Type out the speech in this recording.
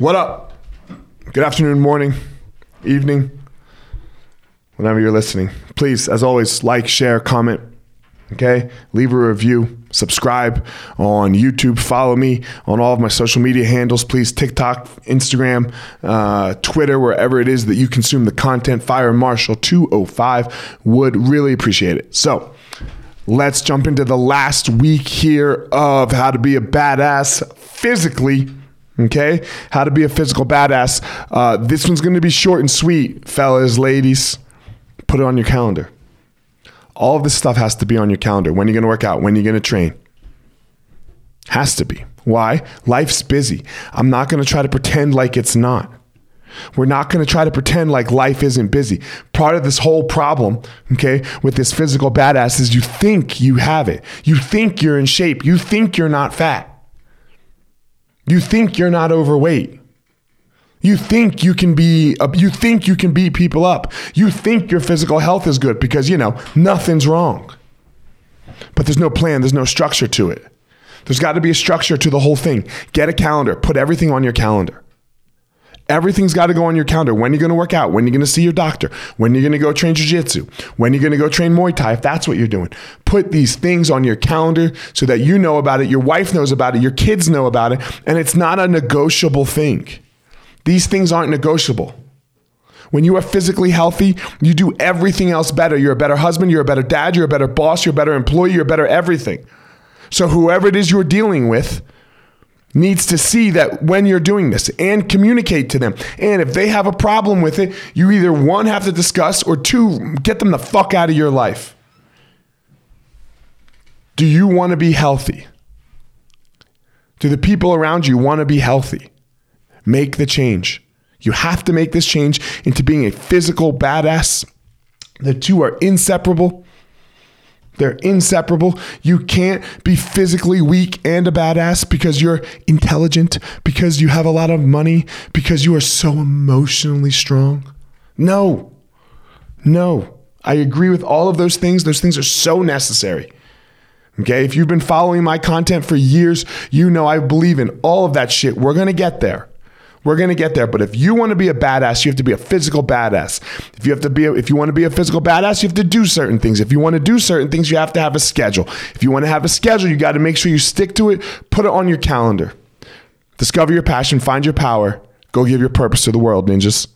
What up? Good afternoon, morning, evening, whenever you're listening. Please, as always, like, share, comment, okay? Leave a review, subscribe on YouTube, follow me on all of my social media handles, please. TikTok, Instagram, uh, Twitter, wherever it is that you consume the content. Fire Marshall 205 would really appreciate it. So, let's jump into the last week here of how to be a badass physically. Okay, how to be a physical badass. Uh, this one's going to be short and sweet, fellas, ladies. Put it on your calendar. All of this stuff has to be on your calendar. When you're going to work out, when you're going to train. Has to be. Why? Life's busy. I'm not going to try to pretend like it's not. We're not going to try to pretend like life isn't busy. Part of this whole problem, okay, with this physical badass is you think you have it. You think you're in shape. You think you're not fat. You think you're not overweight. You think you can be, you think you can beat people up. You think your physical health is good because, you know, nothing's wrong. But there's no plan, there's no structure to it. There's got to be a structure to the whole thing. Get a calendar, put everything on your calendar. Everything's got to go on your calendar. When you're going to work out, when you're going to see your doctor, when you're going to go train jujitsu, when you're going to go train Muay Thai, if that's what you're doing. Put these things on your calendar so that you know about it, your wife knows about it, your kids know about it, and it's not a negotiable thing. These things aren't negotiable. When you are physically healthy, you do everything else better. You're a better husband, you're a better dad, you're a better boss, you're a better employee, you're a better everything. So, whoever it is you're dealing with, needs to see that when you're doing this and communicate to them. And if they have a problem with it, you either one have to discuss or two get them the fuck out of your life. Do you want to be healthy? Do the people around you want to be healthy? Make the change. You have to make this change into being a physical badass. The two are inseparable. They're inseparable. You can't be physically weak and a badass because you're intelligent, because you have a lot of money, because you are so emotionally strong. No, no. I agree with all of those things. Those things are so necessary. Okay. If you've been following my content for years, you know I believe in all of that shit. We're going to get there. We're going to get there. But if you want to be a badass, you have to be a physical badass. If you have to be, a, if you want to be a physical badass, you have to do certain things. If you want to do certain things, you have to have a schedule. If you want to have a schedule, you got to make sure you stick to it. Put it on your calendar. Discover your passion, find your power, go give your purpose to the world, ninjas.